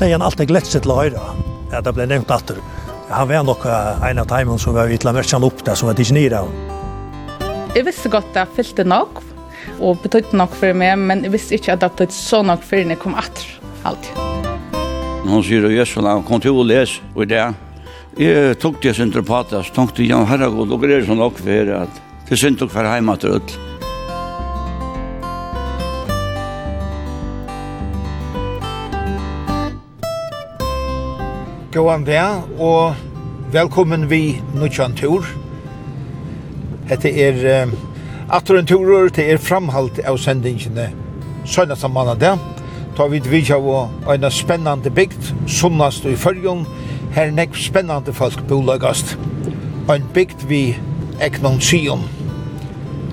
hadde igjen alltid glett glätt til å høre. Ja, det ble nevnt att han var nog en av timen som var vitla märkan opp där som var ikke disnira. Jeg visste godt at jeg fyllde nok, og betydde nok for meg, men jeg visste ikke at det betydde så nok för när jag kom att allt. Hon sier og Jøsson, han kom til å lese, og det Jeg tok det sin til patas, tenkte jeg, herregud, og greier sånn nok for at det er synd nok for hjemme til ødel. Gåan vær, og velkommen vi Nutsjan Tur. Hette er uh, Atter en turur, det er framhalt av sendingene søgnast av manna det. Ta vid vidja av en spennande bygd, sunnast i fyrjon, her nekv spennande folk bolagast. En bygd vi eknon sion.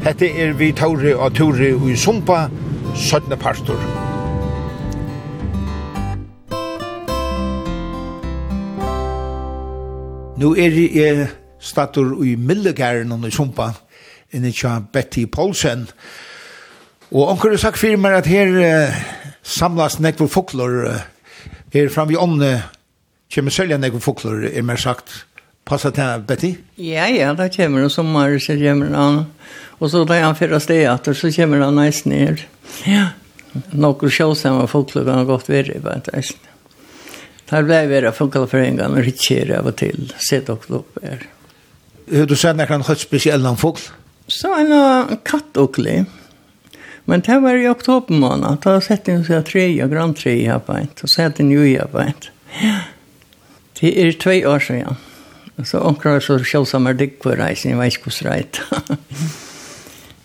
Hette er vi tauri og turi i sumpa, søgne partor. Nu er jeg stator i Millegæren under Sumpa, inni tja Betty Paulsen. Og onker har sagt fyrir meg at her uh, samlas nekvor uh, her fram i ånne kommer sølja nekvo foklor, er mer sagt. Passa til Betty? Ja, ja, da kommer det sommer, så kommer han. Og så da han fyrir steg etter, så kommer han næst ned. Ja, nokkur sjåsamme foklor kan godt være, bare neis ned. Där blev vi funkar för en gång richer av till sett och upp här. Hur du sen när han hade speciella fågel? Så en katt och. Men det var i oktober månad. Då sett ni så tre och grand tre i på ett. Och sett ni ju här på. Det är två år sedan. Så omkring så självsamma dick på reisen. Jag vet inte hur rätt.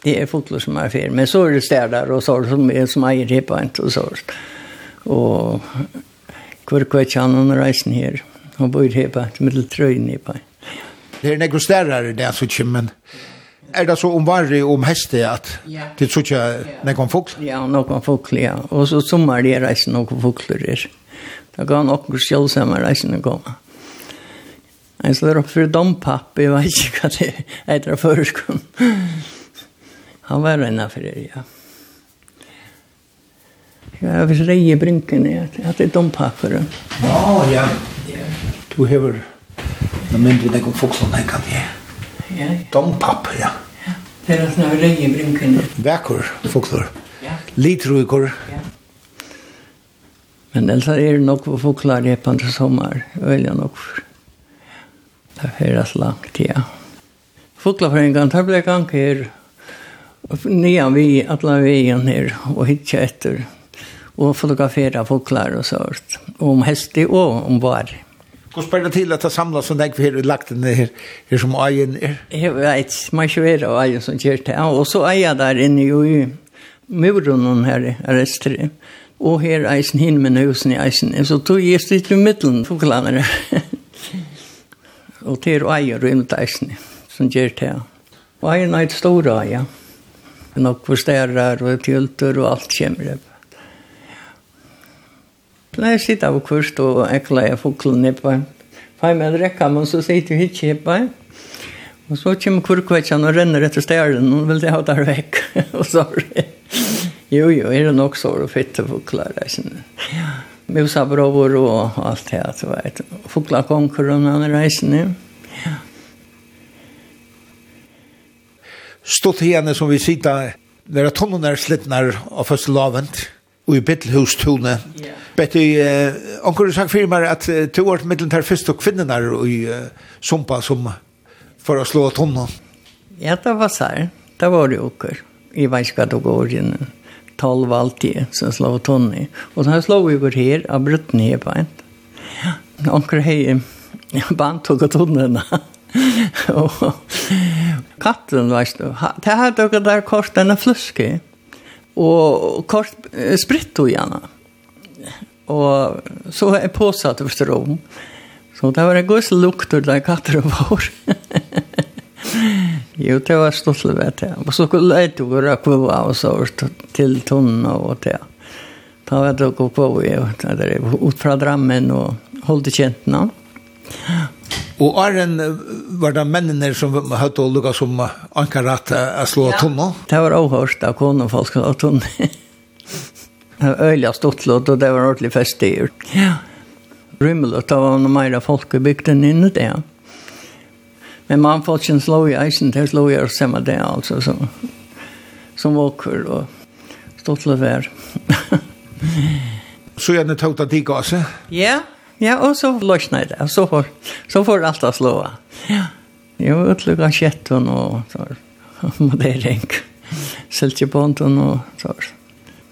Det är fotler som är fel. Men så är det städar och så som det som äger här på ett och så. Och hvor kvar kan hon reisen her. Hon bor her på middel trøyen i på. Det er negro stærere det så ikke, men Er det så om om heste at det så ikke nekon fugl? Ja, nekon fugl, ja. Og så sommer det reisen nekon fugler her. Da kan nokon sjølsamme reisene komme. Jeg slår opp for dompapp, jeg vet ikke hva det heter av førskånd. Han var enn for det, ja. Ja, hvis det i brinken, ja. At det er dompaper. Ja, ja. Du hever... Nå mindre det går folk som tenker det. Ja, ja. Dompaper, ja. Det er sånn rei i brinken. Vekker, folkler. Ja. Litruiker. Men ellers er det nok folkler i på sommer. Øyla nok. for. Det er høres langt, ja. Folklerforeningen, det ble gang her. Nian vi, atla vi igjen her, og hitje etter. Ja og fotografera fåglar og sånt. Om hästig og om var. Hvor spør det til at det samlas och lägger här lagt den her, her som eien er? Jeg vet, man ikke här och ajen som kör till. Og och så ajen der inne jo i muren her i Östre. Og her eisen hin med husen i eisen. Så tog jeg stitt i mitten og til till ajen rundt eisen som kör till. Och ajen är ett stora ajen. Nog förstärrar og tjulter og alt kommer upp. Nei, jeg sitter av kurs og ekla jeg fuklene på en. Fem med rekka, men så sitter jeg ikke på. Og så kommer kurkvetjen og renner etter stjæren, og vil jeg ha der vekk. og så er det. Jo, jo, er det nok så å fitte fokler, jeg kjenner. Ja. Musa brovor og alt det, at du vet. Fukla og han reisende. Ja. Stått igjen som vi sitter, når tonnen er slittner av første lavent, og i bittelhus tone. Ja Betty, eh, onkur du sagt fyrir meg at uh, to årt middelen tar fyrst og kvinnerna i uh, Sumpa som for å slå tonnen. Ja, det var så. Det var det åker. I Vajskad og inn Tolv alltid som slå tonnen. Og så slå vi går her av brutten her på en. Ja. Onkur hei band tog tonnen. og katten, veist du. Det her dere der kort denne fluske. Og kort spritt og gjerne och så är påsatt efter rom. Så det var en god lukt ur katter var. jo, det var stått vet jeg. Og så skulle jag inte gå kvar och så till tunna och det. Ta vet jag gå på och jag ut från drammen och hållde känterna. Og Arjen var det mennene som hadde å lukka som ankarat å slå tunna? Ja, det var avhørst av konen folk å tunna. øyla stottlåt, og det var ordentlig festgjort. Ja. Rymmel, Rymmelig, det var noe mer folk i bygden inne det. Men man får ikke en slå i eisen, det slå i oss samme det, altså, som, som våker og stottlåt vær. så gjerne tog det til gasset? Ja, ja, og så løsner det, så får, så får alt det slå. Ja. Jo, utlugga kjetten og så, modering. Seltjebånden og så, så.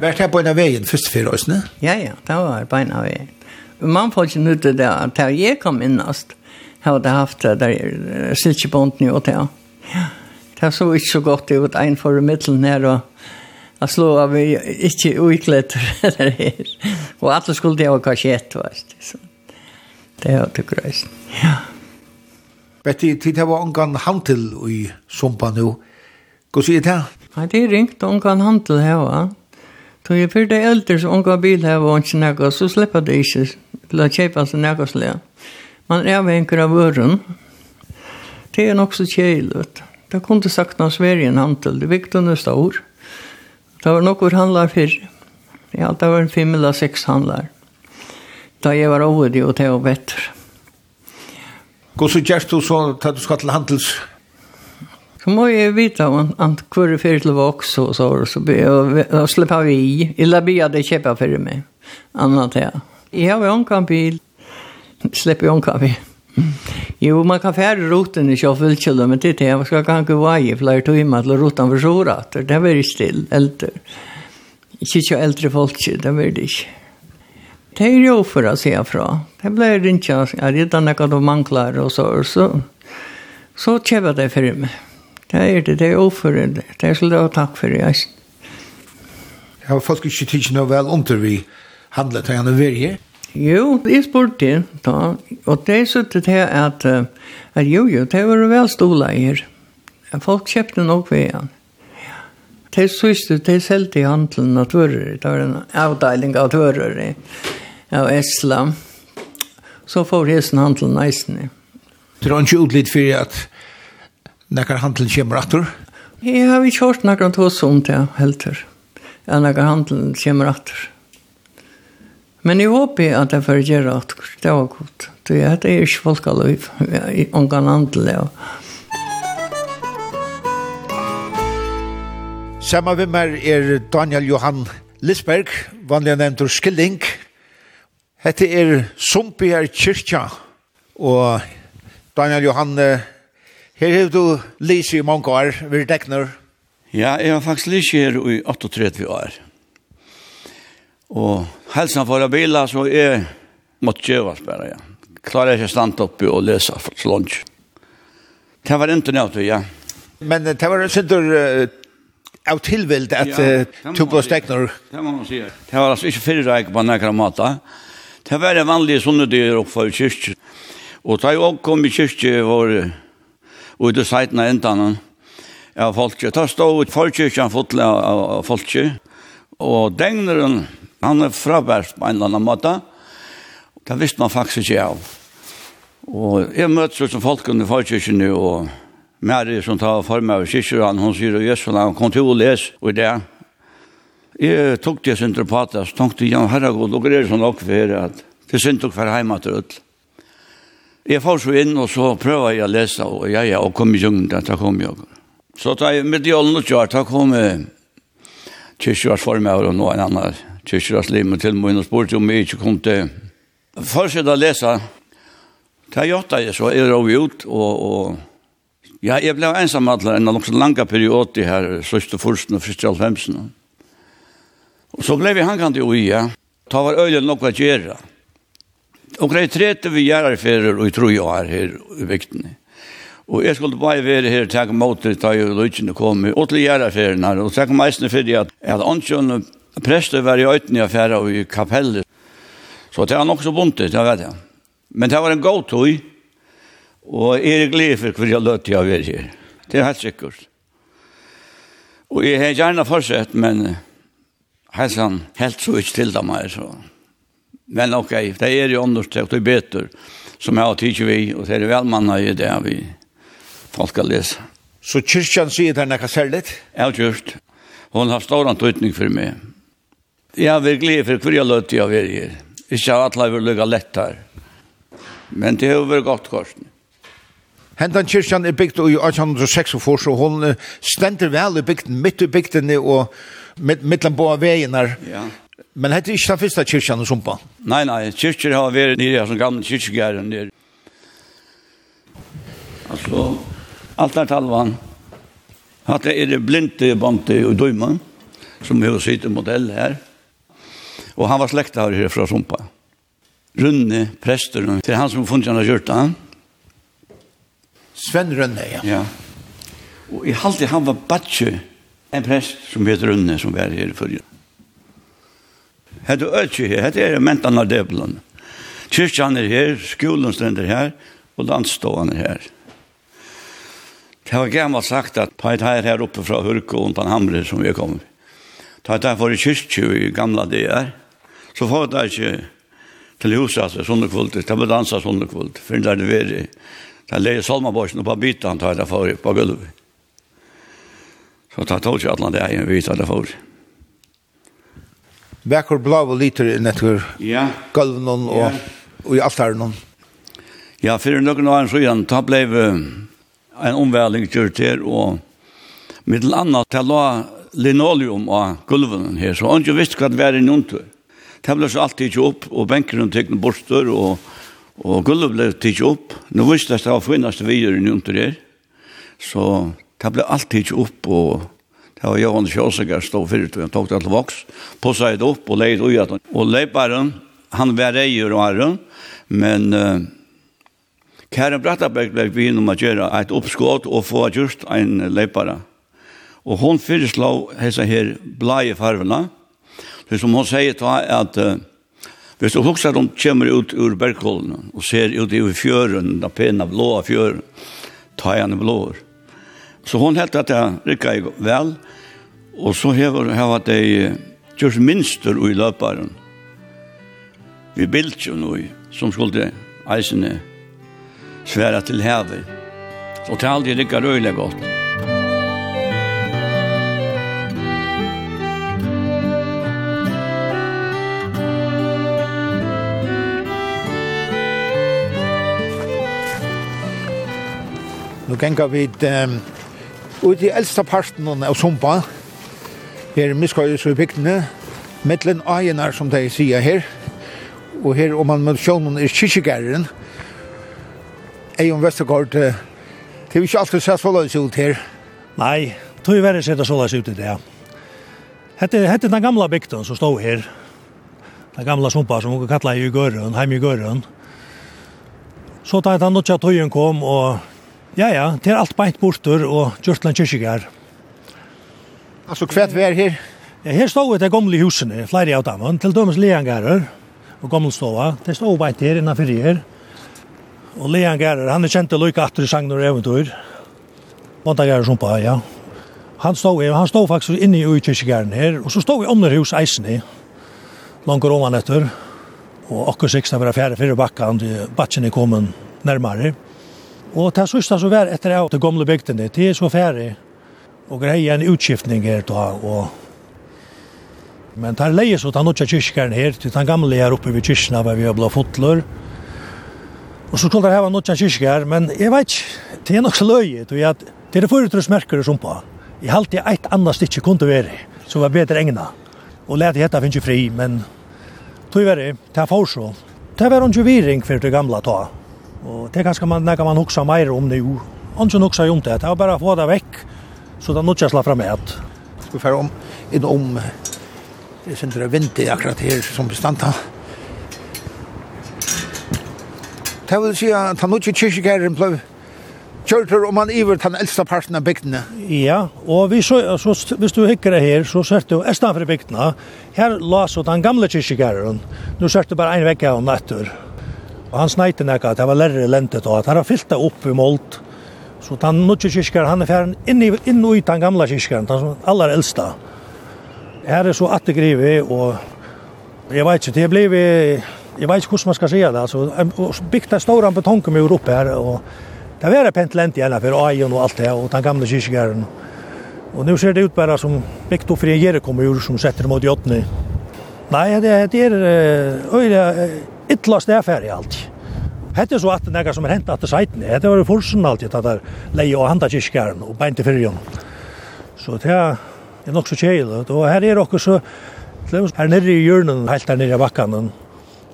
Vært her på en av veien først for oss, ne? Ja, ja, det var på en av veien. Man får ikke nytte det at her jeg kom innast, hadde haft det der silkebånden og det. Ja, det så ikke så godt ut, en for middelen her og Jeg slå av vi ikke uiklett eller her. Og alle skulle det ha kasjett, vet du. Det er det grøst. Ja. Betty, tid det var omgang handel i Sumpa nu. Hva sier det? Nei, det er ringt omgang handel her, va? Så jeg fyrir det eldre som unga bil her var ikke nekka, så slipper det ikke til å kjeipa seg nekka slik. Man er avhenker av vøren. Det er nok så kjeil. Det kunne sagt noe Sverige en handel, det viktig under stor. Det var nokkur handlar fyrr. Ja, det var en fem eller sex handlar. Da jeg var over det, og det var vettur. Gå så gjerst du så, da du skal til handels Så må jeg vite om att kvar för til voks og så så jag släppa vi i. eller be det köpa for meg. Annet ja. Jeg har jo en kambil. Slipper jo en kambil. Jo, man kan färre roten i Sjöfyllkjöld, men det er titta, jag ska ikke vara i flere timer til roten för sårat. Det er veldig still, eldre. Ikke så eldre folk, det er veldig ikke. Det er jo for å se fra. Det blir inte, jag redan noe jag manklar og så, så, så, så köper det for meg. Det er det, det er oførende. Det er skulle jeg takk for det. Jeg Jeg har folk ikke tidsen noe vel om vi handlet til henne verje. Jo, jeg spurte det, da, og det suttet her at, at jo, jo, det var vel stola i her. Folk kjøpte nok ved han. Det er sørste, det er selv til handelen av tvører. Det var en avdeling av tvører av Esla. Så får hesten handelen eisen. Det var ikke utlitt for at Nekkar handel kommer atter? Jeg har ikke hørt nekkar sånt ja, helt helter. Ja, nekkar handel kommer atter. Men jeg håper at jeg får gjøre atter. Det var godt. Det er ikke folk av liv. Jeg kan handel, ja. Samma vi mer er Daniel Johan Lisberg, vanlig nevnt ur Skilling. Hette er Sumpi er kyrkja, og Daniel Johan Lisberg, Her har du lyst i mange år, vi dekner. Ja, jeg har faktisk lyst her i 38 år. Og helsen for å bila, så jeg måtte kjøve spørre, ja. Klarer jeg ikke stand oppi og lese for slunch. Det var ikke nødt, ja. Men det var sikkert av tilvild at ja, på stekner. Det må man si. Det var altså ikke fyrre reik på nekra mata. Det var en vanlig sånne dyr oppe i kyrkje. Og da jeg kom i kyrkje var og det seiten av endan av folket. Da stod ut forkirkjan fotle av folket, og degneren, han er frabært på en eller annen måte, det visste man faktisk ikke av. Og jeg møtte så som folkene i forkirkjen, og Mary som tar for meg av kyrkjer, han hun sier, og Jesu, han kom til å lese, og det Jeg tok det sin til å prate, så tenkte jeg, herregud, dere er sånn nok for her, at det er synd dere for hjemme til ødel. Jeg får så inn, og så prøver jeg å lese, og ja, ja, og kom i jungen, da kom jeg. Så da jeg midt i ålen og kjør, da kom jeg kyrkjørs for meg, og noen annen kyrkjørs liv, og til og med spurte om jeg ikke kom til. Først da lese, da gjør jeg så, jeg rov ut, og, og ja, jeg ble ensam alle, en av noen lange perioder her, sørste forsten og første alfemsen. Og så ble vi hangkant i ui, ja. ta var øyne nok å gjøre. Omkring 30 gjerarferer og jeg tror jeg er her i vikten. Og jeg skulle bare være her og takke mot det da jeg løsene kom, og til gjerarferene her, og takke meisene for det at, jeg hadde åndsjønne prester var i øyne i affæra og i kapellet. Så det var nok så bunt det, det vet jeg. Men det var en god tog, og jeg er glad for hver jeg løtte jeg være her. Det er helt sikkert. Og jeg har gjerne fortsett, men helsan helt så ikke til dem her, så... Men ok, det er jo understrekt och bättre som jeg har vi, og det er velmanna i det vi folk har lesa. Så kyrkjan sier det nekka særlig? Ja, kyrst. Hon har stor antutning for meg. Jeg er virkelig for hver jeg løte jeg vil her. Ikke at alle vil lukka lett her. Men det har vært godt korsen. Hentan kyrkjan er bygd i 1806 og hon stender vel i bygden, midt i bygden og mittlan på veien her. Ja. Men hette ikke den første kyrkjan i Sumpa? Nei, nei, kyrkjer har vært nere som gamle kyrkjegæren nere. Altså, alt er talvan. At det er det blinde bante og døyma, som vi har sitt modell her. Og han var slekta her fra Sumpa. Runne, prester, det er han som funnet han har gjort det. Sven Rønne, ja. Ja. Og i halte han var batje, en prest som heter Runne, som var her i førre. Hette øtje her, hette er mentan av debelen. Kyrkjan er her, skolen stender her, og landstående her. Det var gammalt sagt at på et her her oppe fra Hurko og på Hamre som vi er kommet. Ta et derfor i kyrkje i gamla DR, så får det ikke til huset, altså, sånne kvult, det ble dansa sånne kvult, for det er det veri. Det er leie salmaborsen og på bytan, ta et derfor på gulvet. Så ta tog ikke at han det er en vita derfor. Det vekker blå og liter netter ja. gulven og, ja. og i altaren. Ja, for noen år siden, da ble en omvæling gjort her, og med den andre til la linoleum av gulven her, så han ikke visste hva det var i noen tur. Det ble så alltid ikke opp, og benkeren tek noen borster, og, og gulvet ble ikke opp. Nå visste jeg at det var finnast videre i noen tur her, så det ble alltid ikke opp, og Det var Johan Kjøsinger stod fyrt, og han tok det til voks, pusset det opp og leid ui at han. Og leiparen, han var reier og æren, men uh, Karen Brattaberg ble vi innom å gjøre et oppskått og få just en leipare. Og hun fyreslå hese her blei farvene, det som hun sier ta at uh, Hvis du husker at de kommer ut ur Bergkollen og ser ut i fjøren, den pene blå fjøren, tar jeg henne blåer. Så hon helt at jeg rikket vel, Og så hever, hever de gjørs minster ui løparen. Vi bildt jo noe som skulle eisene sværa til hever. Så tal det rikka røyla godt. Nu gengar vi um, ut i eldsta parten av Sumpa, her miskøyes i bygdene, mittlen ajenar som de sier her, og her om man møter sjånen er kyrkjegæren, Eion Vestergaard, det er ikke alltid sett forløys ut her. Nei, tog i verre sett forløys ut i det, ja. Hette, hette den gamla bygden som stod her, den gamla sumpa som hun kallar i Gørøen, heim i Gørøen. Så da den nutja tøyen kom, og ja, ja, det er alt beint bortur og gjørt til. Altså, kvært vær her? Ja, her stod det gamle husene, flere av dem, til dømes leangarer og gammelstova. Det stod bare her innanfor her. Og leangarer, han er kjent til lykke atter i sagn og eventyr. Vondagarer som på, ja. Han stod, han stod faktisk inne i utkirkegæren her, og så stod vi omner hus eisene, langt roman etter. Og akkur sikst var fjerde fyrre bakkan, bakken er kommet nærmere. Og det sista så var etter av de gamle bygdene, det er så ferdig og greie en utskiftning her da, og Men tar leie så tar nokja kyrkjaren her, til den gamle her oppe ved kyrkjene, hvor vi har blå fotler. Og så skulle det hava nokja kyrkjær, men jeg vet ikke, det er nok så løye, er at det er foretrøsmerker merker som på. Jeg halte eit annet stikk kunne være, så var bedre egna. Og lærte hette finnes fri, men tog være, det er for så. Det var ikke viring for det gamle ta. Og det er ganske man, man hoksa meir om nu. Han ikke hoksa om det, det var bare å få det vekk. Så det er noe jeg slår frem med. Skal vi fære om, inn om, jeg synes det er vinter akkurat her som bestand her. Det vil si at han ikke kyrkjegæren ble kjørter om han iver den eldste parten av bygdene. Ja, og vi så, så, hvis du hikker det her, så ser du esten for bygdene. Her la så den gamle kyrkjegæren. Nå ser du bare en vekk av natter. Og han sneit nekka, det var lærere lentet og at han har fyllt det opp i målt. Så den nødde kyrkjær, han er ferdig inn, i, inn i den gamle kyrkjæren, den som aller eldste. Her er så attegrivet, og jeg vet ikke, det ble vi, jeg vet ikke hvordan man skal si det, altså, bygd en stor betonkumur oppe her, og det var pent lent igjen for Aion og alt det, og den gamle kyrkjæren. Og nu ser det ut bare som bygd opp for en gjerrekomur som setter mot jottene. Nei, det, det er øyla, ytla stedferdig alltid. Hette så att några som er hänt att det sajten. Det var forsen alltid att där leje og handa kyrkan og bänt för ju. Så det er nog så tjejl. Då här är också så her nere i hjørnen, helt där nere i backen.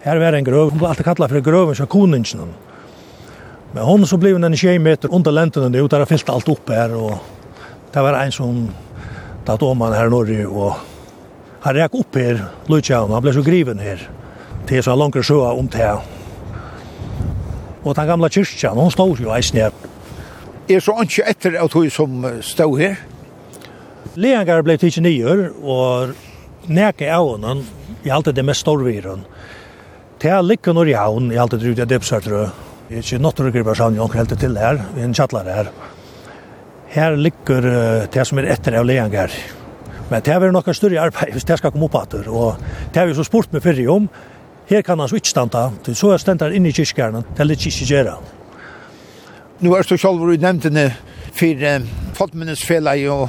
Her var en grøv, hun ble alltid kallet for grøven som koningen. Men hon så blev en tjej meter under länten och där fyllt allt upp här och det var en som tatt om han här norr och han räck upp här, Lutjau, han blev så griven här. Det så långt så om det. Og den gamla kyrkjan, hon stod jo eisen her. Er så ikke etter at hun som stod her? Leangar ble tidsi nyer, og neke av honom, i alt det mest storviren. Det er likken når i havn, i alt det ut i Debsartrø. Det er ikke nåttere griper sann, jeg helt til her, vi er en kjattlar her. Her ligger det som er etter av Leangar. Men det er vel noe større arbeid hvis det skal komme opp atter. Og det er vi så spurt med fyrre om, Her kan han ikke standa, så er stendt inne i kyrkjernen, til det ikke gjør han. Nå er du selv i nevntene for eh, Folkminnesfellet og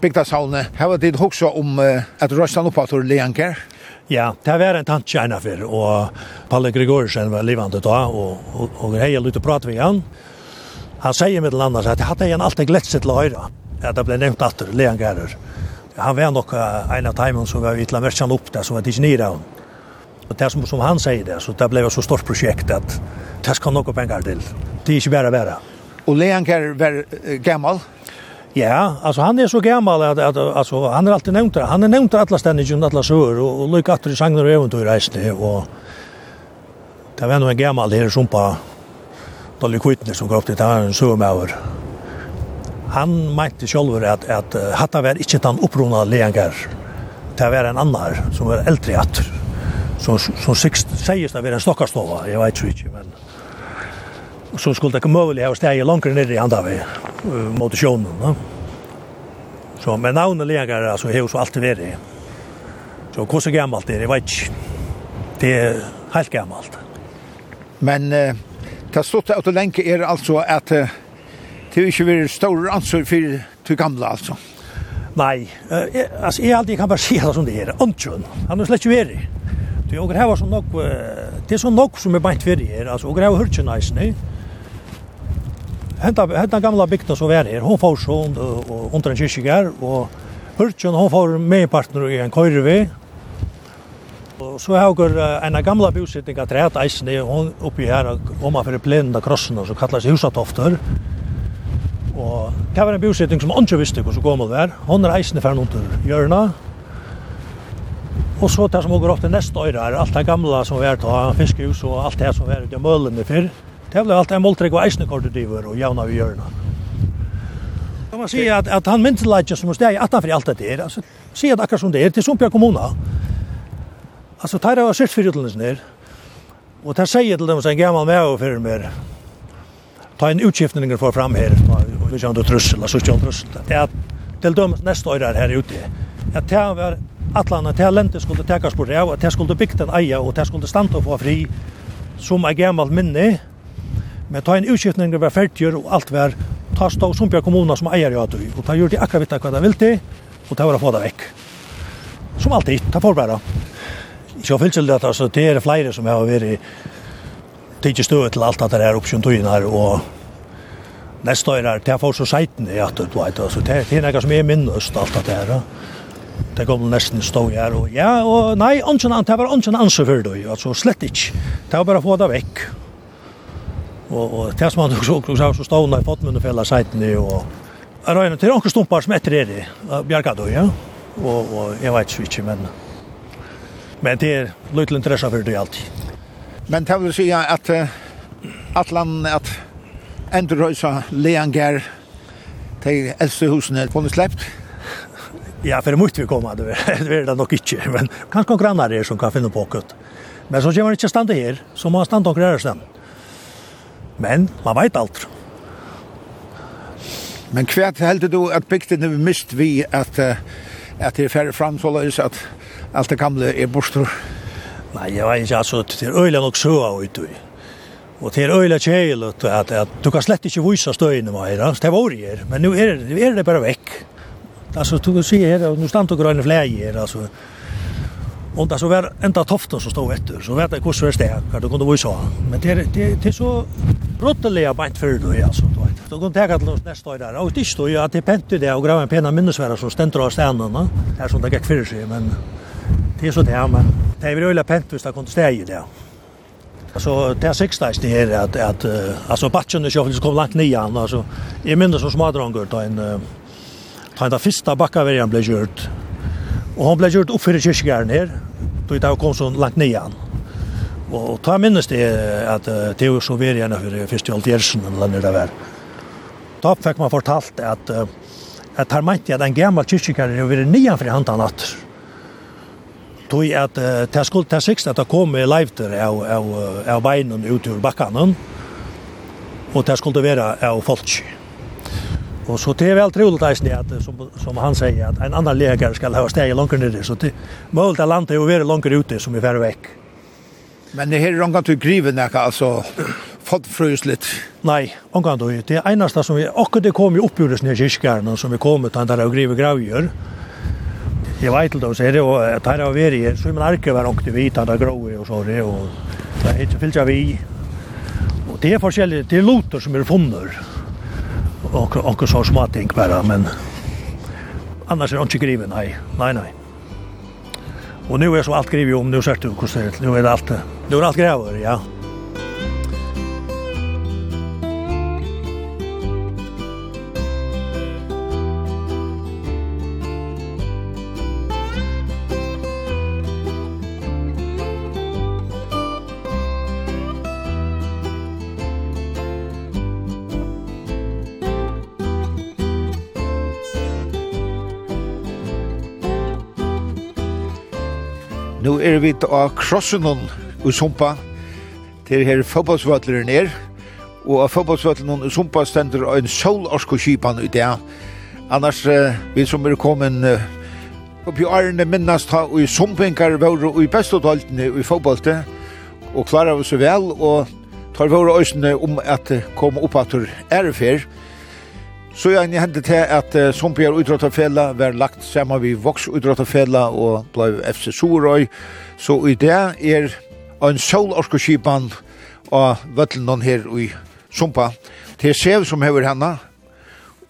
Bygdashavnet. Her var det også om uh, at Røsland oppe til Leanker. Ja, det var en tant ene for, og Palle Gregorsen var livende da, og, og, og jeg har prat vi han. Han sier med den andre at jeg hadde han alltid glett seg til å høre, at det ble nevnt at Leanker. Han var nok en av timene som var vitla la merkene opp der, som var ikke nere av Och det som, som han säger det, så det blev ett så stort projekt att det ska något pengar till. Det är inte bara bara. Och Leon kan vara gammal? Ja, alltså han är så gammal att, att alltså, han är alltid nämnt det. Han är nämnt alla ständigt och alla sör och, och lycka att det sagnar och äventyr reisne och det var nog en gammal här som på Dolly Quittner som gav till det här en sör med. Han mente själv att, att, att hatta var inte den upprona Leon Det var en annan som var äldre att som, som sist sägs det vi är en stockarstova, jag vet inte, men så skulle det komma möjligt ha stäget långt ner i andra vi mot sjön. No? Så men navnet lägar alltså hur så alltid är det. Så hur så gammalt det är, jag vet inte. Det är helt gammalt. Men eh, det stått att länge är alltså att eh, det inte blir stor ansvar för det gamla alltså. uh, jeg, altså jeg alltid kan bare si det som det er, Ontjön, han er slett ikke är det. Ty og her var så nok det er så nok som er bant fyrir her, altså og her var hurtig nice, nei. Henta henta gamla bygda så var her. Hon får så och under en kyrkjegær og hurtig hon får med partner i en køyrve. Og så har jeg en gamla bosetning at rett eisen hon oppi her om man fyrir plenen av krossen og så kallas husatofter. Og det var en bosetning som ikke visste hvordan gammel var. Hon er eisen i fern under hjørna Og så det som går opp til neste øyre er alt det gamla som vi är ta fiskehus og alt det som vi til ute i möllen för. Det ble alt det måltrekk og isnekort det og javna jävna vi gör Kan man si at, at han myndelagde som måste jag attan för allt det der, altså si at akkurat som det er til Sumpia kommuna. Altså tar jeg var sett för her og tar där til dem som en gammal med og för mer. Ta en utskiftning for fram her og Vi kör inte trussel, så kör trussel. Det är till dem nästa år her ute. at det var allan at det lente skulle tekas på rev, at det skulle bygge den eia, og det skulle stande og få fri, som er gammalt minne. Men ta en utskiftning var ferdig, og alt var, ta stå Sumpia kommuna som eier jo at du, og ta gjør de akkurat vitt hva de vil til, og ta var å få det vekk. Som alltid, ta forbæra. Ikke har fyllt til det, altså, det er flere som har vært tidlig støet til alt at det er oppskjøntøyene her, og neste år er det er for så seiten, i att du vet, altså, det er något som er minnest alt at det er, det kom nesten stå her, og ja, og nei, ongen, det var ongen ansvar for det, altså slett ikke. Det var bare å få det vekk. Og, og det som han så, så, så stå han i fotmunnet fella seitene, og jeg røyne til noen stumpar som etter er det, bjerga ja. Og, og jeg vet ikke, men, men det er løyt interesse for det alltid. Men det vil si at uh, at land, at Endrøysa, Leanger, de eldste husene, kunne sleppt, Ja, för det måste vi komma, det är det nog inte, men kanske några grannar er som kan finna på kutt. Men så kommer man inte standa här, så må man standa och röra sig. Men man vet allt. Men kvärt heldur du att bygden är mist vi att att det är färre fram så lös att allt det gamla är bostor? Nej, jag vet inte alltså det är öjla nog så ut i. Och det är öjla tjejligt att, att, att du kan slett inte visa stöjna med det. Det var det, men nu är det, är det bara väck. Alltså tog och se här och nu stann det gröna fläger alltså. Och där så var ända toften som stod efter så vet jag hur så är det kan du kunde vara så. Men det det det är så brotteliga bant för då alltså då vet. Då går det att lås nästa år där. Och det står ju att det pente det och gröna pena minnesvärda som ständer av stenarna. Det är sånt där gick för sig men det är så det här men det är väl öliga pente visst att kunde stäja det. Alltså det sexta är det här att att alltså batchen det skulle kom långt ner alltså. Jag minns så smadrongurt då en ta den första backavägen blev gjort. Och hon blev gjort upp för kyrkogården. Då det kom så långt nian. Och ta minnes det att uh, Theo så var gärna för alt gjersen eller när det var. Da fick man fortalt att uh, att her mente at en gammal kyrkogård var nian för hantan at tog at uh, det skulle ta sikst at det kom live til av, av, av veinen ut ur bakken og det skulle være av folk. Och så det är väl troligt att det att som som han säger att en annan läkare ska ha stäj långt ner så det målet att landa är över långt ute som är färre veck. Men det här är långt att griva när alltså fått frusligt. Nej, omgång då Det är enaste som vi och det kom ju upp ur den kyrkan som vi kom ut där och griva gravgör. Jag vet inte då så är det och att här har vi här så man arke var långt det vita där gråa och så det och det är inte vi. Och det är forskjelligt, det är loter som är funner och och så små ting bara men annars är det inte griven nej nej nej Och nu är så allt skrivet om nu ser du hur det nu är det allt nu är allt gräver ja vit av krossunon i sumpa. Til her fotballsvøtler ned og av fotballsvøtlen i sumpa stender en solorsko skipan ut det annars vi som er kommet oppi årene minnast ta og i sumpinkar våre og i bestodaltene og i fotballte og klarar vi så vel og tar våre øysene om at komme oppater ærefer Så jeg hendet til at Sumpia Udrottafella var lagt sammen vi Vox Udrottafella og ble FC Sorøy. Så i det er en solorskoskipan av vøtlen her i Sumpa. Til Sev som hever henne,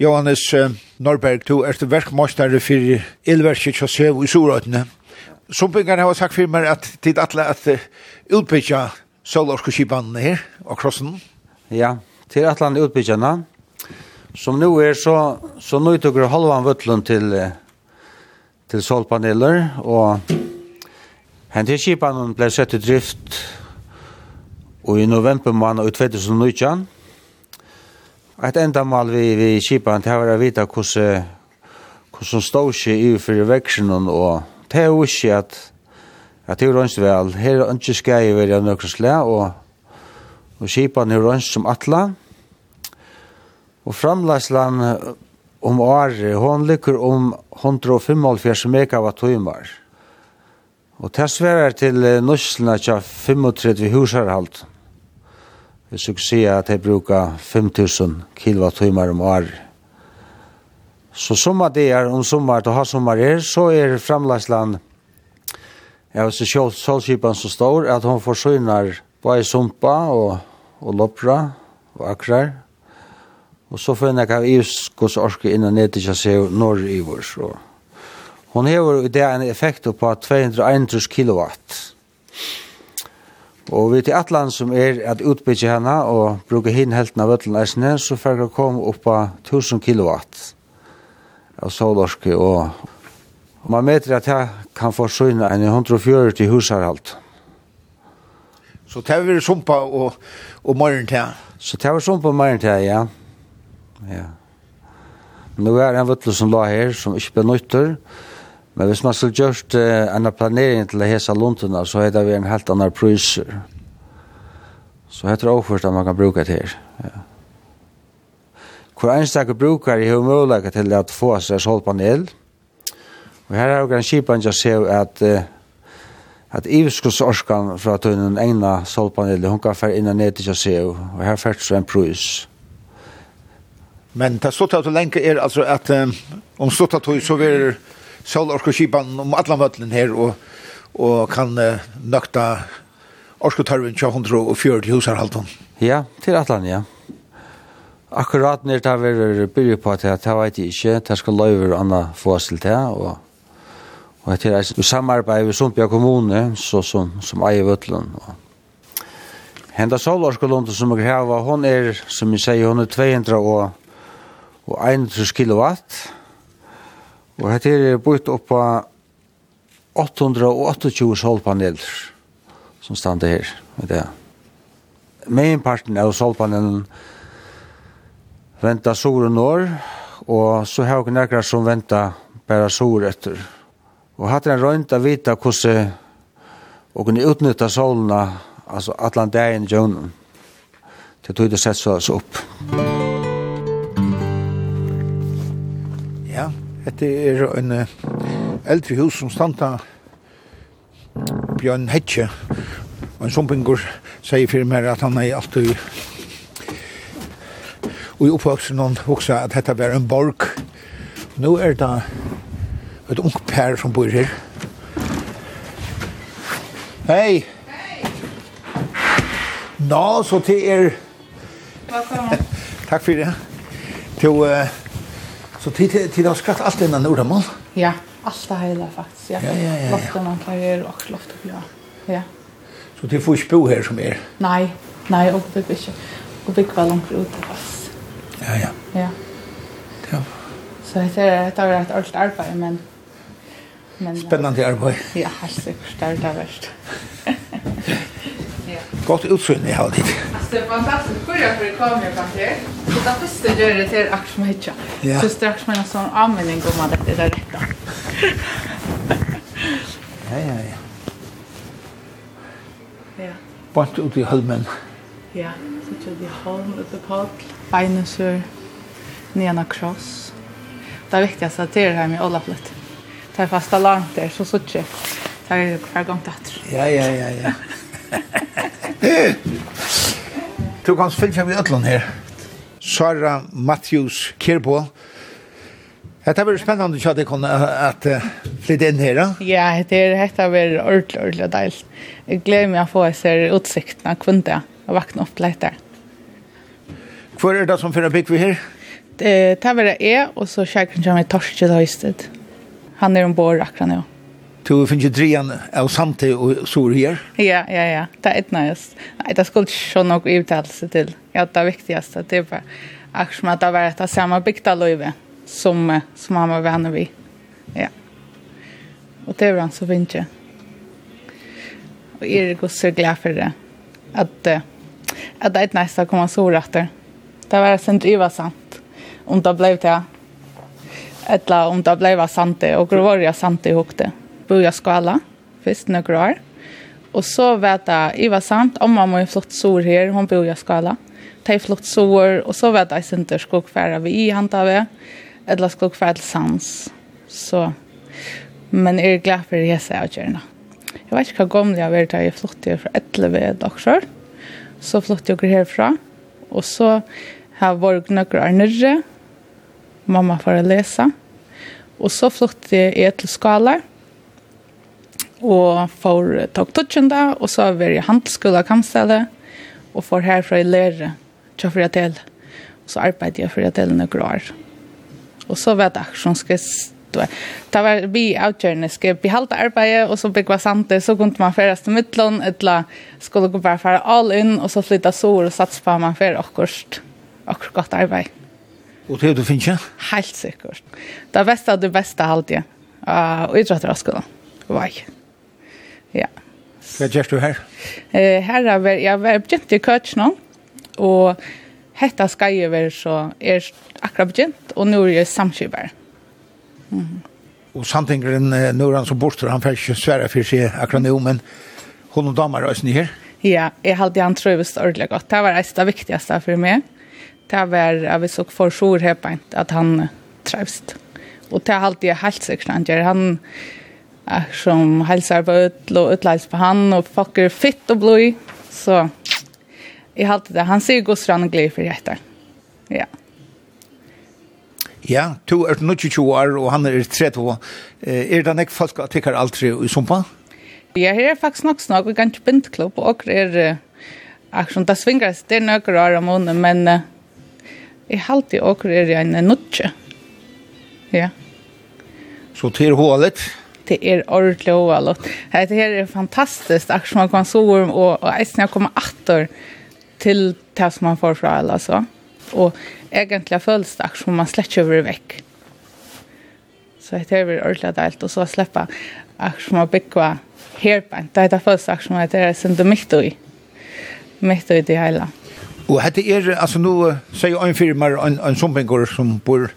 Johannes Norberg, du er til verkmøster for elverket til Sev i Sorøyene. Sumpingar har sagt for meg at tid atle at utbytja solorskoskipanene her og krossen. Ja, til atlan utbytjana. Som nu er så så nu tog det halvan til till till solpaneler och hände skipan blev sett i drift och i november månad 2019 Et enda mal vi, vi kipan til å være vita hvordan hvordan stod seg i for veksjonen og det er jo ikke at at det er rønst vel her er ikke skal jeg være nøkker og og kipan er rønst som atlan Og framleislan om året, hon lykker om 175 megawattimmar. Og det sverar til nuslina tja 35 husarhalt. Vi skulle si at jeg brukar 5000 kilowattimmar om året. Så sommer det er, om sommer til å ha sommer er, så er framleislan Ja, vet ikke solskipen så stor at hun forsyner både sumpa og, og lopra og akrar Og så fann jeg av Iskos orske innan nedtidja seg norr Ivor. Så. Hon hever i det en effekt på 231 kilowatt. Og vi til Atlan som er at utbytja henne og bruker hinn helten av øtlen eisene, så får jeg komme opp på 1000 kilowatt av solorske. Og, man meter at jeg kan forsyne en 140 husarhalt. Så det er sumpa og, og morgen til? Så det er sumpa og morgen til, ja. Ja. Nu er en vittel som la her, som ikke benytter. Men hvis man skulle gjort uh, en planering til hesa luntene, så heter vi en helt annan pryser. Så heter det også at man kan bruke det her. Ja. Hvor enstakke brukar har mulighet til å få seg solpanel. Og her er jo en kjipan jeg ser at uh, at ivskullsorskan fra tunnen egna solpanel, hun kan fære inn og ned til seg, og her fært så en prøys. Men det stod til lenge er altså at um, om stod til så vil solorkoskipan om alla møtlen her og, og kan uh, nøkta orskotørven 240 husarhalton. Ja, til atlan, ja. Akkurat når det er bygge på at det vet jeg ikke, det skal løyver anna få til det, og Og det er samarbeid med Sumpia kommune, så som, som eier Vøtland. Henda Solvarskolen som jeg har, hon er, som jeg sier, hon er 200 og og 31 kilowatt. Og det er bort opp på 828 solpaneler som stande her Med det. Mainparten av solpanelen venta sol og norr, og så har vi nærkere som venta bare sol etter. Og hatt en røynt av vita hvordan og kunne utnytta solene, altså atlandagen i djøvnen. Det tog det sett så oss opp. Musikk Dette er en eldre hus som standa Bjørn Hetje. Og en sumpingur sier for meg at han er alltid og i oppvoksen han hoksa at dette var en borg. Nå er det et ung pær som bor her. Hei! Hei! Nå, så til er... Velkommen. Takk for det. Til... Uh, Så tid tid har skatt allt innan nordamål. Ja, allt det hela faktiskt. Ja. Ja, ja, ja. Loften man kan ju också loft upp ja. Ja. Så det får ju bo här som er? Nej, nej, och det blir Och vi kvar långt ut fast. Ja, ja. Ja. Ja. Så det är det är ett allt arbete men men spännande arbete. Ja, helt säkert det är det värst. Godt utsyn i halvtid. Alltså det var fantastiskt. Börja för det kom jag fram till. Så det första gör det till Aksma Hitcha. Så strax med en sån användning om att det är rätta. ja, ja, ja. Ja. Bort ut i Holmen. Ja, så tror i Holm, ut i Pall. Beinusur, Nena Kross. Det viktigaste att det är det här med Olaflet. Det er fast alarm landet, så så tjej. Det här är kvar gång Ja, ja, ja, ja. Du kan fylgja vi ötlun her. Sara Matthews Kirbo. Hetta verður spennandi at eg kunna at flytta inn her. Ja, hetta er hetta verður ordla ordla deil. Eg gleymi meg at få ser utsiktna kvunda og vakna upp leitar. Hvor er det som fyrir bygg vi her? Det tar vera e, og så kjærkren kommer torskjedd høystet. Han er ombord akkurat nå. Ja. Du finns ju drian av samtid og sår her. Ja, ja, ja. Det är ett nice. Nej, det skulle inte något uttalelse till. Ja, det viktigaste det är bara akkurat att det var ett samma bygda löjve som, som han var vänner vid. Ja. Och det var han så fint ju. Och Erik var så glad för det. Att, att det är ett nice å komma så rätter. Det var sent driva sant. Om det blev det. Eller om det blev sant och grovoriga sant i hukte. Ja börja skala först några år. Och så vet jag, jag var sant, om mamma är flott sår här, hon i skala. Ta i flott sår, og så vet jag inte skogfärra vi i handtave, eller skogfärra til sans. Så, men jeg er glad for det jeg ser av gärna. Jeg vet ikke hva hur jeg har vært, där jag flyttade från Etleve ett år. Så flyttade jeg herfra, og så har jeg vært nøkker av nere. Mamma får lese. Og så flyttade jeg til Skala og for tok tutsjenda, og så var jeg handelsskola kampstelle, og får herfra i lære til Friatel. Og så arbeidde jeg Friatel noen år. Og så var det stå. Det var vi avgjørende skal vi halte arbeidet, og så bygge sant det, så kunne man føres til midtlån, eller skulle gå bare fære all inn, og så flytte sår og satse på at man fører akkurat, akkurat godt arbeid. Og det du finner ikke? Helt sikkert. Det beste av det beste halte jeg. Uh, og idretter av skolen. Vai. Ja. Hva gjør du her? Eh, her er jeg, jeg er begynt i køtjen, og hetta skal jeg være så er akkurat begynt, og nå er jeg samskipper. Mm. Og samtingeren, nå er han som borster, han får ikke svære for seg akkurat nå, men hun og damer er her. Ja, jeg hadde han trøves ordentlig godt. Det var det viktigste for meg. Det var at vi så for på at han trøvst. Og det har alltid helt sikkert han gjør. Han, han Ach, som hälsar på ut och ötlhals på han och folk är fitt och blöj. Så jag har alltid det. Han ser god strand och glädje för detta. Ja. Ja, to er 22 år og han er 30 år. Eh, Er det nek folk at tykker alt tre i sumpa? Ja, her er faktisk nok snakk. Vi kan ikke binde klubb, og er aksjon, det svinger det er nøkker år om måneden, men Uh, jeg halte åker er en nødje. Ja. Så til hålet? Ja det er ordentlig og alt. Det her er fantastisk, akkurat man kan så om, og, og eisen jeg kommer atter til det som man får fra alle, så. Og egentlig føles det akkurat som man slett ikke over vekk. Så det er ordentlig deilt, og så slipper akkurat som man bygger her på. Det er det føles akkurat som det er sin du midt i. Midt i det hele. Mm. Og hette er, altså nå sier en firma, en, en sompengur som bor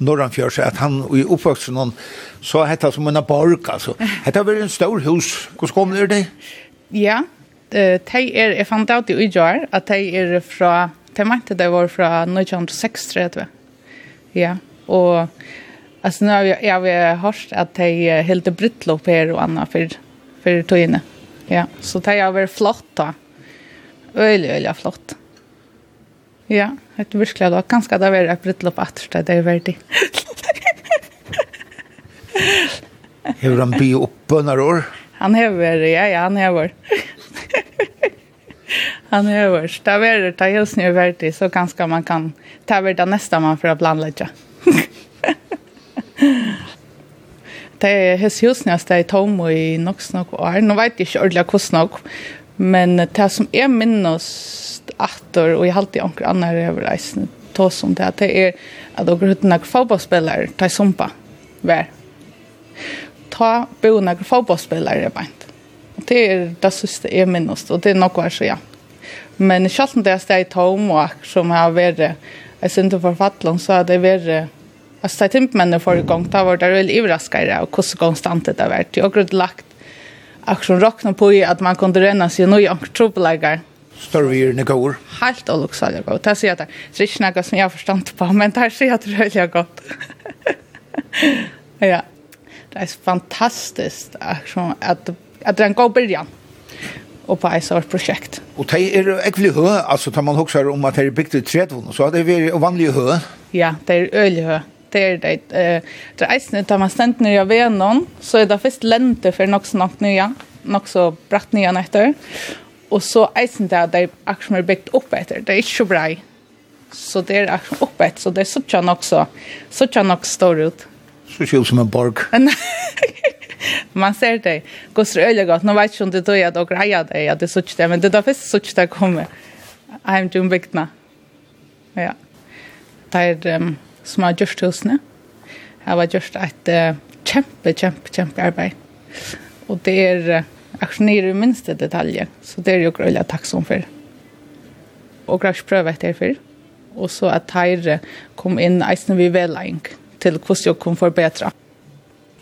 Norranfjørs, at han i oppvoksen han, så hette som en borg, altså. Hette var en stor hus. Hvordan kom det det? Ja, de er, jeg fant ut i Ujar, at de er fra, de mente det var fra 1936, Ja, og altså nå har jeg, jeg har hørt at de helt brittlopp her og annet for, for togene. Ja, så de har vært flott da. Øyelig, øyelig flott. Ja. Ja, det er virkelig da. Ganske det var et bryllup at det er verdig. Hever han by opp bønner år? Han hever, ja, ja, han hever. han hever. Det er det, det er just nu verdig, så ganske man kan ta over det nästa man for å blandlegge. det er hos husene nu, det er tom og i nok snakk år. Nå vet jeg ikke ordentlig hvordan nok, men det som er minnes, attor och jag har alltid onkel annan över reisen ta som det att det är att då går fotbollsspelare ta sumpa vär ta bo några fotbollsspelare bant det är det sista är minst och det är något så ja men själva det är steg tom och som har varit jag syns inte författlån så har det varit Alltså det inte men förra gången var det väl överraskande och hur konstant det har varit. Jag har lagt akkurat rockna på i att man kunde renna sig nu i anktrobelagar Störvir när går. Helt och också jag går. Det ser jag där. Det är inte något som jag förstått på, men det ser jag det är gott. ja. Det är fantastiskt att att det är en god och på ett sådant projekt. Och det är äcklig hö, alltså tar man också om att det är byggt i trädvån, så det är vanlig hö. Ja, det är ölig hö. Det är det. Eh, det är snö tar man ständ när jag vet någon, så är det först lente för något snart nya, något så bratt nya nätter. Og så eisen det at det er akkurat som er bygd opp etter. Det er ikke så bra. Så det er akkurat opp etter, så det er sånn nok så. Sånn nok står ut. Så ikke som en borg. Man ser det. Går så øyelig godt. Nå vet ikke om det døy at og greia det, at det er sånn det. Men det er da først sånn det kommer. Heim til bygdene. Ja. Det er um, som har gjort husene. Jeg har gjort et uh, kjempe, kjempe, kjempe arbeid. Og det er... Uh, Akkurat nere i minste detaljer, så det er jo grøyla takksom for. Og grøyla prøve etter for. Og så at Teire kom inn eisen vi veleing til hvordan jeg kom forbedre.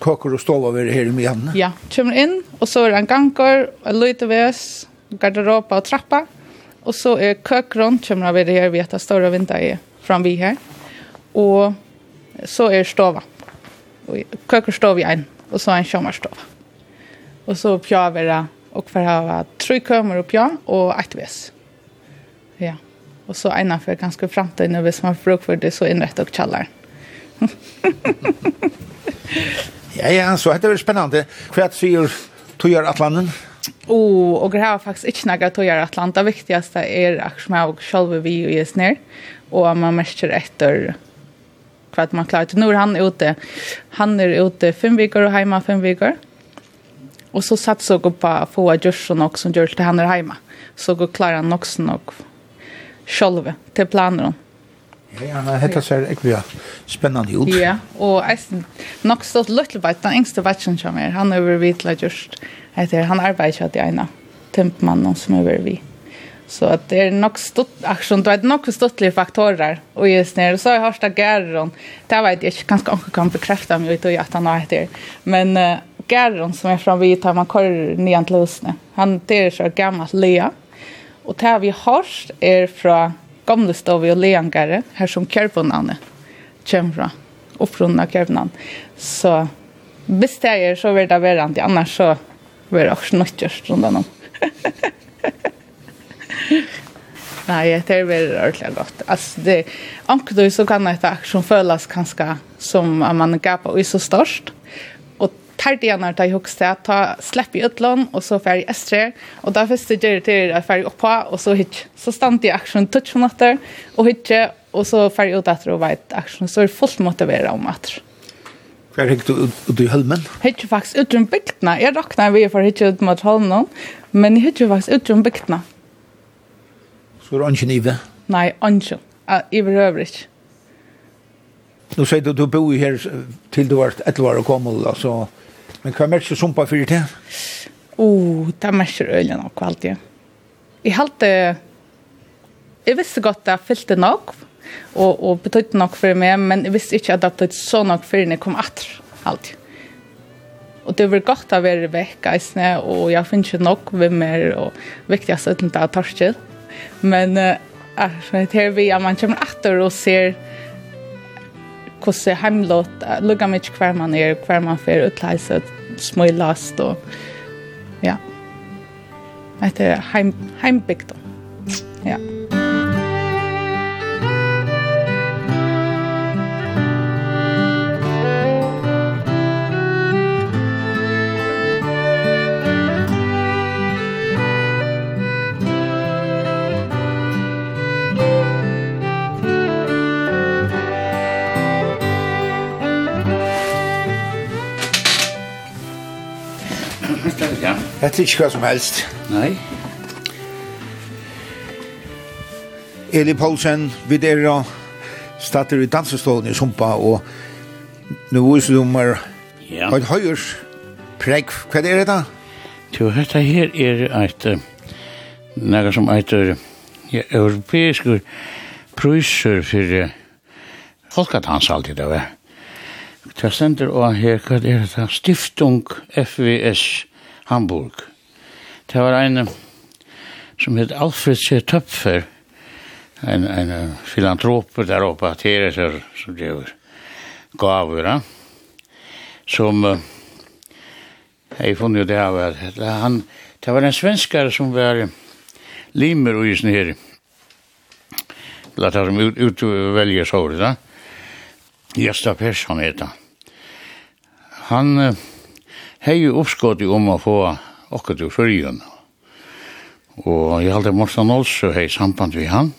Kåker og stål over her med Janne? Ja, kommer inn, og så er det en ganger, en løyteves, garderoba og trappa. Og så er køkron, kommer over her, vi etter større vinter i framvi her. Og så er stova. Og køker stov i en, og så er en sjommerstova. Och så pja vara och för ha tre upp pja och ett väs. Ja. Och så ena för ganska framtiden när vi som har bruk för det så inrätt och kallar. ja, ja, så heter det spännande. Kvärt syr tojar Atlanten. Oh, och det har faktiskt inte några tojar Atlanta. Det viktigaste är att som jag själv vi och ges ner. Och man märker efter för att man klarar till. Nu är han ute. Han är ute fem veckor och hemma fem veckor. Och så satsar gå på att få Jörsson också som gör till henne hemma. Så går Klara Noxen och själva till planen. Ja, han heter så ekvia spännande ut. Ja, och Eisen nok stått litt på den yngste vatchen som er. Han er over vidt just heter han ikke til ena tempman som över vi. Så att det är nog stort action då är det nog stortliga faktorer och just när så har hörsta gärron. Det vet jag kanske kan bekräfta mig ut och att han har heter. Men Garon som är från Vita man kör ner till Lusne. Han det är så gammalt lea. Och där vi har är från gamla stav och leangare här som Kerponnanne. Kemfra och från Kerpnan. Så visst det är så vill det vara inte annars så blir det också något just runt om. Nej, det är väl ordentligt gott. Alltså det ankdoi så kan det faktiskt føles kanske som att man gapar och är så störst tar det gjerne til det, ta slepp i utlån, og så fer i estre, og da først det gjør til at fer i oppa, og så hitje. Så stand i aksjon touch om natter, og hitje, og så fer i ut etter og veit aksjon, så er fullt motiveret om etter. Hva er du ut i Hølmen? Hitje faktisk ut rundt bygdene. Jeg rakna vi for hitje ut mot Holmen, men hitje faktisk ut rundt bygdene. Så er det ikke nive? Nei, ikke. Jeg behøver ikke. Nu säger du, du bor ju här till du var ett år och kom, altså... Men hva merker du sumpa fyrir til? Oh, det er merker øyne nok alltid. Jeg halte, jeg visste godt at jeg fyllte nok, og, og betøyde nok for meg, men jeg visste ikke at det betøyde så nok for når jeg kom atter, alltid. Og det var godt å være vekk, eisne, og jeg finner ikke nok ved mer, og viktigast uten det er torskjell. Men uh, det her vi, at man kommer atter og ser hvordan heimlåt, lukka mye hver man er, hver man får utleis, små last og ja. Etter heim, heimbygd. Ja. Det er ikke hva som helst. Nei. Eli Poulsen, vi der og starter i dansestålen i Sumpa, og nå viser du meg ja. et høyers pregg. Hva er det da? Jo, dette her er et noe som heter ja, europeiske priser for folketans alltid. Det er stender og her, hva er det da? Stiftung FVS Hamburg. Det var en som het Alfred C. Töpfer, en, en filantroper der där uppe, Tereser, som det var gaver, som uh, jeg funnet jo det här var, han, det var en svenskare som var limer och isen här, lät han ut, ut och välja såret, Gösta Persson heter han. Han, uh, hei jo oppskått om å få akkurat til fyrjun. Og jeg halte Morten Olsø hei samband vi han.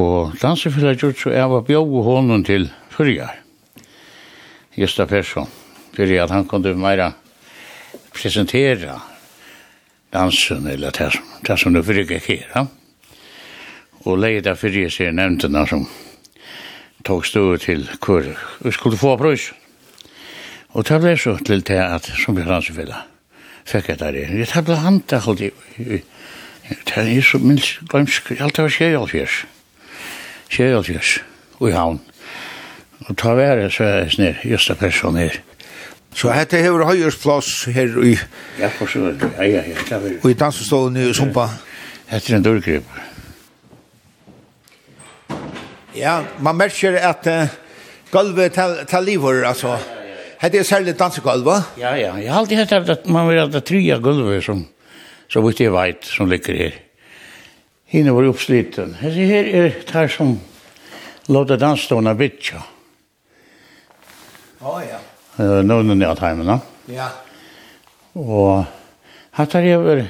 Og dansefylla gjort så jeg var bjog honom til fyrjar. Gjesta Persson. Fyrir at han kunde meira presentera dansen eller det som, det som du fyrir gikk her. Ja? Og leida fyrir seg nevntena som tog stå til hver. Vi skulle få prøysen. Og det ble så til det at, som vi hans ville, fikk jeg der i. Det ble handa holdt i, det er så minst glemsk, alt det var skjejalfjers, skjejalfjers, og i havn. Og ta være så er jeg snir, just det person her. Så hette hever høyers plass her i... Ja, for så, ja, ja, ja. Og i dansestålen i Sumpa. Hette en dørgrip. Ja, man merker at uh, gulvet tar livor, altså. Ja, ja. Hade är särskilt dansgolv va? Ja ja, Jeg har alltid hatt at man vil ha det tre gulvet som så vitt jag vet som ligger her. Hine var uppsliten. Hette her er det tar som låta dansstona bitcha. Ja ja. Eh nu när jag tar mig Ja. Og hatt er över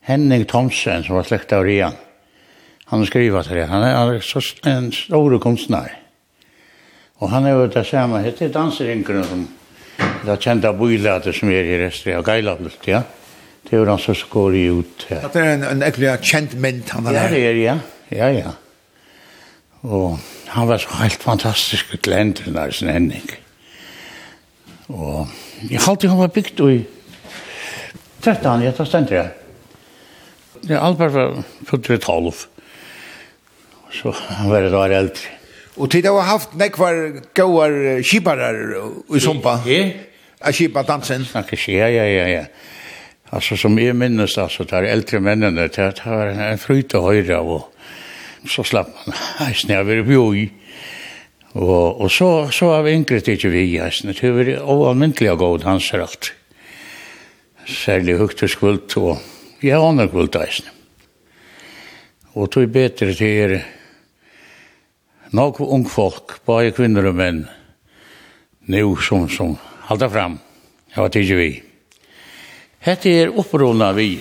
Henning Thomsen som var släkt av Rian. Han har til det. Han är en stor konstnär. Og han er jo det samme, det er danserinkerne som det er kjent av bøylater som er i resten av Geilablut, ja. Det er jo han som skår i ut. Ja. Det er en, en ekkelig kjent mynd han er. Ja, det er, ja. Ja, ja. Og han var så helt fantastisk til enden av sin henning. Og jeg halte han var bygd i 13, jeg tar stendt det. Det er alt bare fra 12. Så han var et år eldre. Og tid har haft nekvar gauar kiparar i Sumpa. Ja. A kipa dansen. Ja, ja, ja, ja. Alltså som jag minnes alltså där äldre männen där det var en fryta höjra och så slapp man hästen över i bjoj. Och, och så, så har vi enkelt inte vi hästen. Det var oanmyndliga god hans allt. Särlig högt och skuld och jag har annan skuld hästen. Och tog bättre till er nok ung folk, bare kvinner og menn, nu som, som halda fram. Jag var tidigare vi. Hette er opprona vi.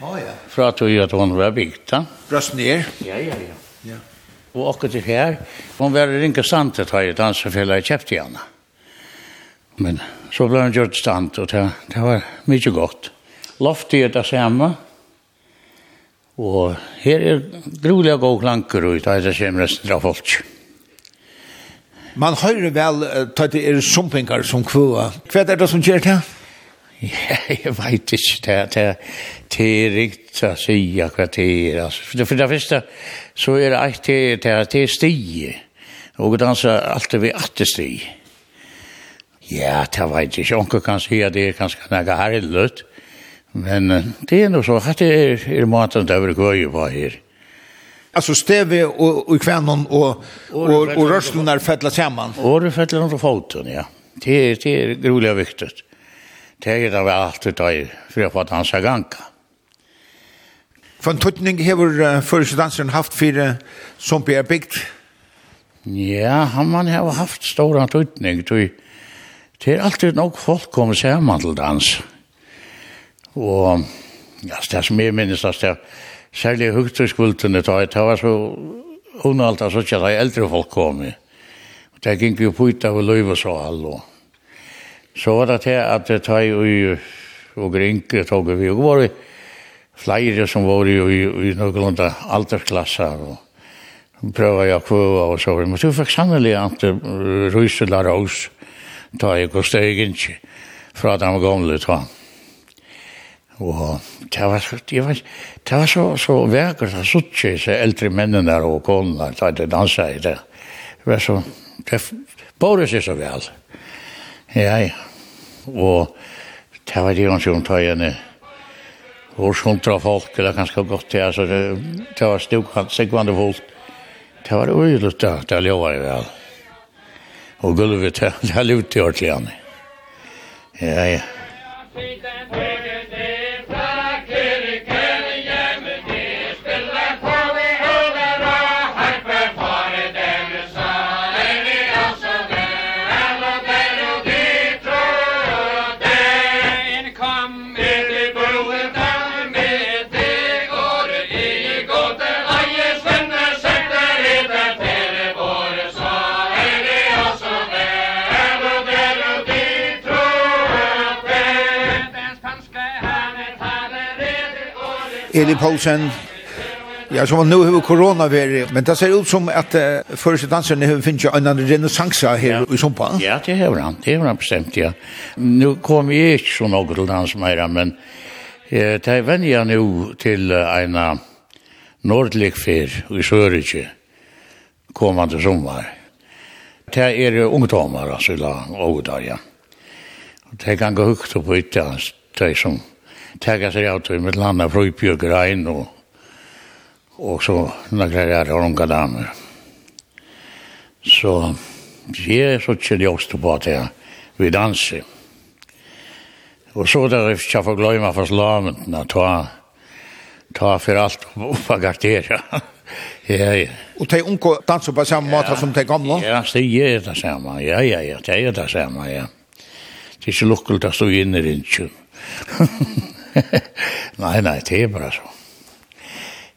Å ja. För at vi at hun var bygd, da. Brøst ned. Ja, ja, ja. ja. Og akkurat til her, hun var inte sant til å ta i ansvarfälla i Käftiana. Men så ble hun gjort sant og det, det var mye godt. Loftet är detsamma. Ja Og her er grulig god klanker ut, det er kjem resten av folk. Man hører vel at det er sumpingar som kvua. Hva er det som gjør det? Ja, jeg vet ikke, det, det, det er riktig å si hva det er. Altså, for det første så er det alt det, det er stige. Og det er alltid ved attestig. Ja, det vet jeg ikke. Onker kan si at det er kanskje noe herreløtt. Men det er noe så, at det er, er maten der vi går jo på her. Alltså steve og, och kvännen och och og rösten där fälla samman. Och det fälla under foten, ja. Det är det är og viktig. Det är det väl alltid det där för att han ska ganka. en tøtning har uh, dansen haft för som blir bygd? Ja, han man har haft stora tutning. Det är alltid nok folk kommer sammen til dans. Og ja, det som jeg minnes, det er særlig høyt det var så underholdt så ikke de eldre folk kom i. Det gikk jo på ut av løyv og så alle. Så var det til at det tar jo og ringer tog vi, og var flere som var i, i, i noen aldersklasser, og prøva jeg kvøa og så, men du fikk sannelig at rysela rås, ta jeg og steg ikke, fra de gamle tvann. Og det var så, det var, det var så, så vekkert å suttje så eldre mennene der og konene da de danset i det. Det var så, det bare seg så vel. Ja, ja. Og det var det han som tar igjen og hundra folk, det er ganske godt det, altså det, det var stukant, sikvande folk. Det var øyelig det, det var jeg vel. Og gulvet, det det var lute i ordentlig. Ja, ja. Ja, ja. Eli Poulsen, Ja, som nu har corona varit, men det ser ut som att uh, första dansen har finns ju en annan renässansa här ja. i Sumpa. Ja, det har han, det har han bestämt, ja. Nu kommer jag inte så något till dans mer, men eh, det vänjer jag nu till uh, en nordlig fyr i Sörige kommande sommar. Det är ungdomar, alltså, i där, ja. Det kan gå högt upp på ytterligare, det som tega seg av til mitt landa fröjpjöker in og, og så några där har unga damer. Så jeg er så kände jag på at jeg vil danse. Og så där jag ikke få gløyma for slamen att ta ta alt opp av pagatera. ja, ja. Og de unge danser på samme måte som de gamle? Ja, det er det samme. Ja, ja, ja, det er det samme, ja. Det er ikke lukkelt att stå inne i rinchen. nei, nei, det er bare så.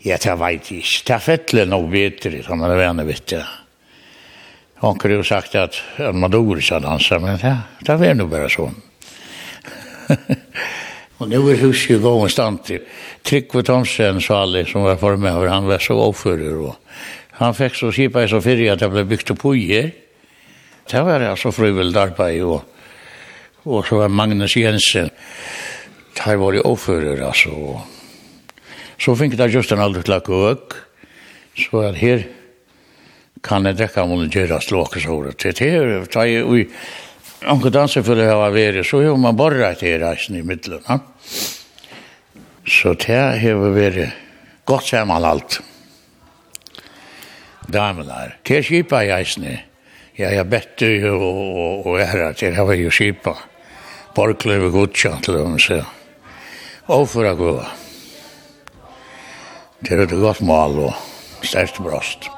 Ja, det vet jeg ikke. Det er fettelig nok bedre, sånn er det vene vitt, ja. Han kunne jo sagt at, at man dår ikke dansa, men ja, det er nå bare sånn. Og nu er huset jo gående stand til. Trygve Thomsen, sa alle, som var for meg, han var så avfører. Og han fikk så skipa i så fyrir at det ble bygd opp hujer. Det var altså frivillig arbeid, og, og så var Magnus Jensen, tar var ju oförer alltså. Så fikk det just en aldrig klack och så att her kan jeg drekke om det göra slåkes hår. Det här tar ju vi anka danser for det här vare så har man borrar det reisen i middelen, ja. Så det här har varit gott sammanhalt. Damelar. Det är skipa i eisne. Ja, jag bättre ju och, och, och ära till det var ju skipa. Borklöv och godkänt till dem så. Og for å gå. Det er et godt mål og størst brost.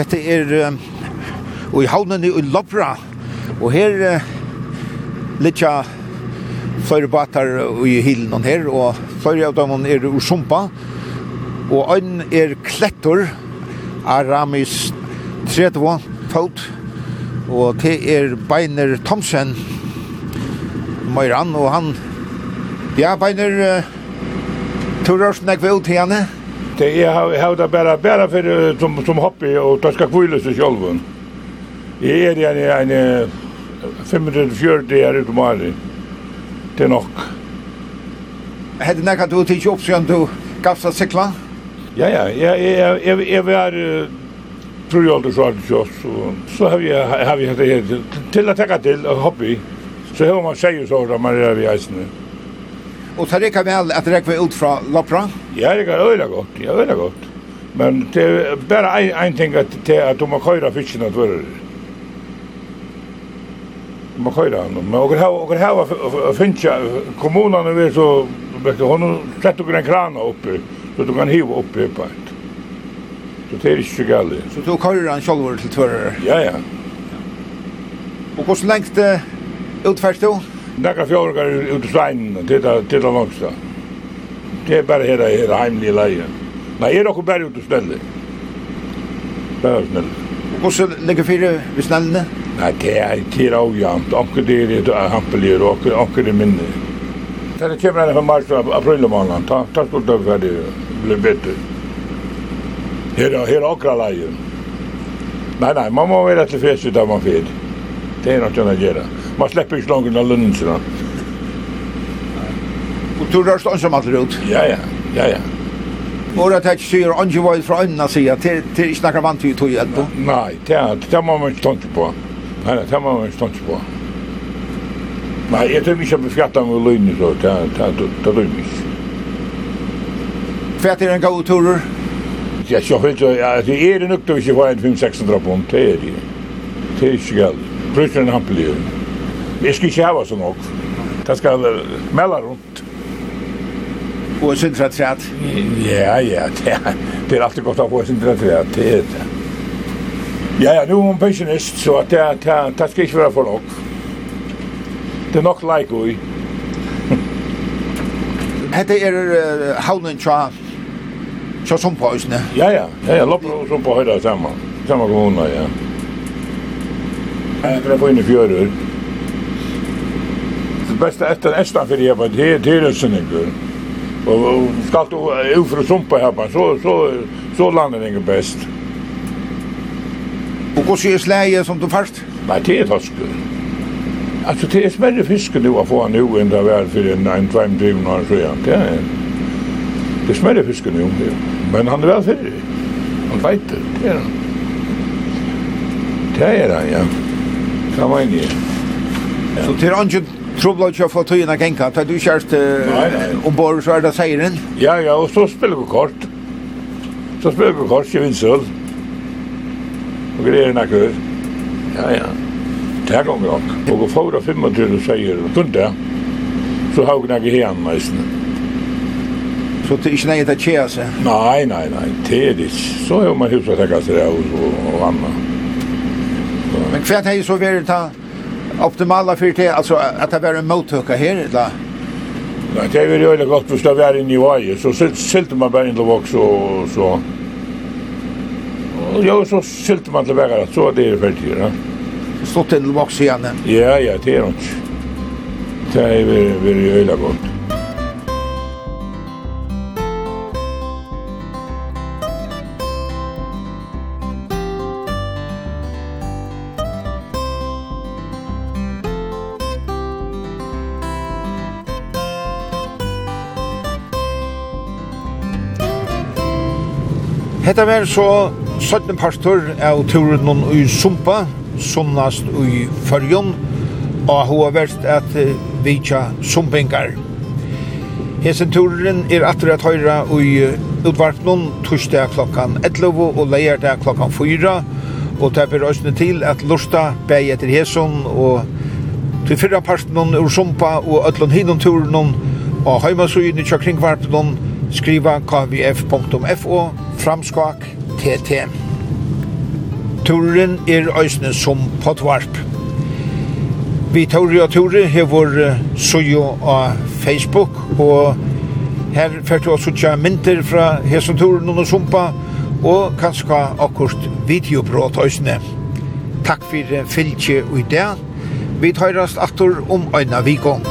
Hette er i havnen i Lopra. Og her litja flere batar i hilen her, og flere av dem er ur sumpa. Og ein er klettor, Aramis 30 fot, og det er Beiner Thomsen, Møyran, og han, ja, Beiner, uh, Torarsen er kvill til henne, Det jag har har det bara bara för som som hobby och det ska kvilla sig själv. Jag är en en 540 år utom aldrig. Det är nog. Hade när kan du titta upp sen du gafsa cykla? Ja ja, jag jag jag jag var tror jag aldrig så att så så har vi har vi det till att ta till hobby. Så hör man säger så där man är vi är Og tar det vel at det var ut fra Lopra? Ja, det er øyla godt, ja, øyla godt. Men det er bare en, en ting at, til at du må køyra fisken at vore. Du må køyra han. Men okker hava, okker hava finnja, kommunene vi så, vet du, hon sett okker en krana oppi, så du kan hiva oppi på et. Så det er ikke gale. Så du køyra han sjolvor til tvører? Ja, ja. Og hvordan lengt utfært du? Nekka fjorgar ut i sveinen, titta, titta langs da. Det er bare her, her heimlige leie. Nei, er dere bare ut i snelle. Bare snelle. Hvordan ligger fire ved snellene? Nei, det er tira er jamt. Anker det er et hampelier, og anker det minne. Det kommer henne fra mars og april og måneden. Ta, ta stort døgn ferdig, blir bedre. Her er akra leie. Nei, nei, man må være til fest ut av man fyrt. Det er noe å gjøre. Man släpper ikke langt av lønnen sin. Og du rörst ensam alt ut? Ja, ja, ja, ja. Og det Våra tätt syr ange var fra øynene sier, til, till ikke snackar vant til tog hjälp. Nej, det det må man ikke tänka på. Nei, det må man ikke tänka på. Nei, jeg tror inte att beskatta med lönen så, det det det ikke. inte. er en god turer. Ja, så helt ja, det er nok nog då vi får en 5 600 pund det er det. Det er Till sig. Priserna han blir. Jeg skal ikke hava så nok. Det skal mella rundt. Og sindra træt? Ja, ja, det er, det er alltid godt å få sindra træt, det er det. Ja, ja, nu er hun pensionist, så det, det, det skal ikke være for nok. Det er nok like, ui. Hette er uh, havnen tja, tja sumpa isne? Ja, ja, ja, ja, loppar og sumpa høyda sammen, Saman kommuna, ja. Jeg er på inne fjörur bästa efter nästa för det var det det Och ska du ut för sumpa här på så så så landar det bäst. Och hur ser släget som du först? Nej, det är torsken. Alltså det är smärre fisk nu att få han nu än det var för en en tvåm driven år sedan. Det är det smärre fisk nu. Men han är väl för Han vet det. Det är han. Det är han, ja. Det var en Så det är Trobla ikke å få tøyene genka, for du kjørst uh, ombord så er det seieren. Ja, ja, og så spiller vi kort. Så spiller vi kort ikke vinsøl. Og greier enn akkur. Ja, ja. Det er gong nok. Og å få det 25 seier, kunde så har vi ikke igjen nesten. Så det er ikke nøye til å seg? Nei, nei, nei, det er det ikke. Så har man huset tekka seg det og, og, og. Men hva er det så vært optimala för det alltså att det var en mottåka här eller Nei, det är väl ju gott för att vara inne i varje. Så silt man bare in til också så, så. Ja, så silt man till vägar. Så det är färdigt, ja. Stått til voks igen. Ja, ja, det är nok. Det är väl ju gott. Hetta var så 17 pastor av turen i Sumpa, sunnast i Førjon, og hun har vært at vitja Sumpingar. Hesen turen er atter at høyra i utvarpnum torsdag klokkan 11 og leierdag klokkan 4, og det er òsne til at lusta bæg etter hesen og til fyrra parten ur Sumpa og ötlun hinum turen og heimasugin i kringvarpnum skriva kvf.fo Framskak TT. Turen er øysene som potvarp. Vi Tori og Tori hever sujo av Facebook, og her fyrt du også tja mynter fra hesen turen og sumpa, og kanskje akkurat videobrot øysene. Takk for fylgje og idea. Vi tøyrast aftur om øyna vikong.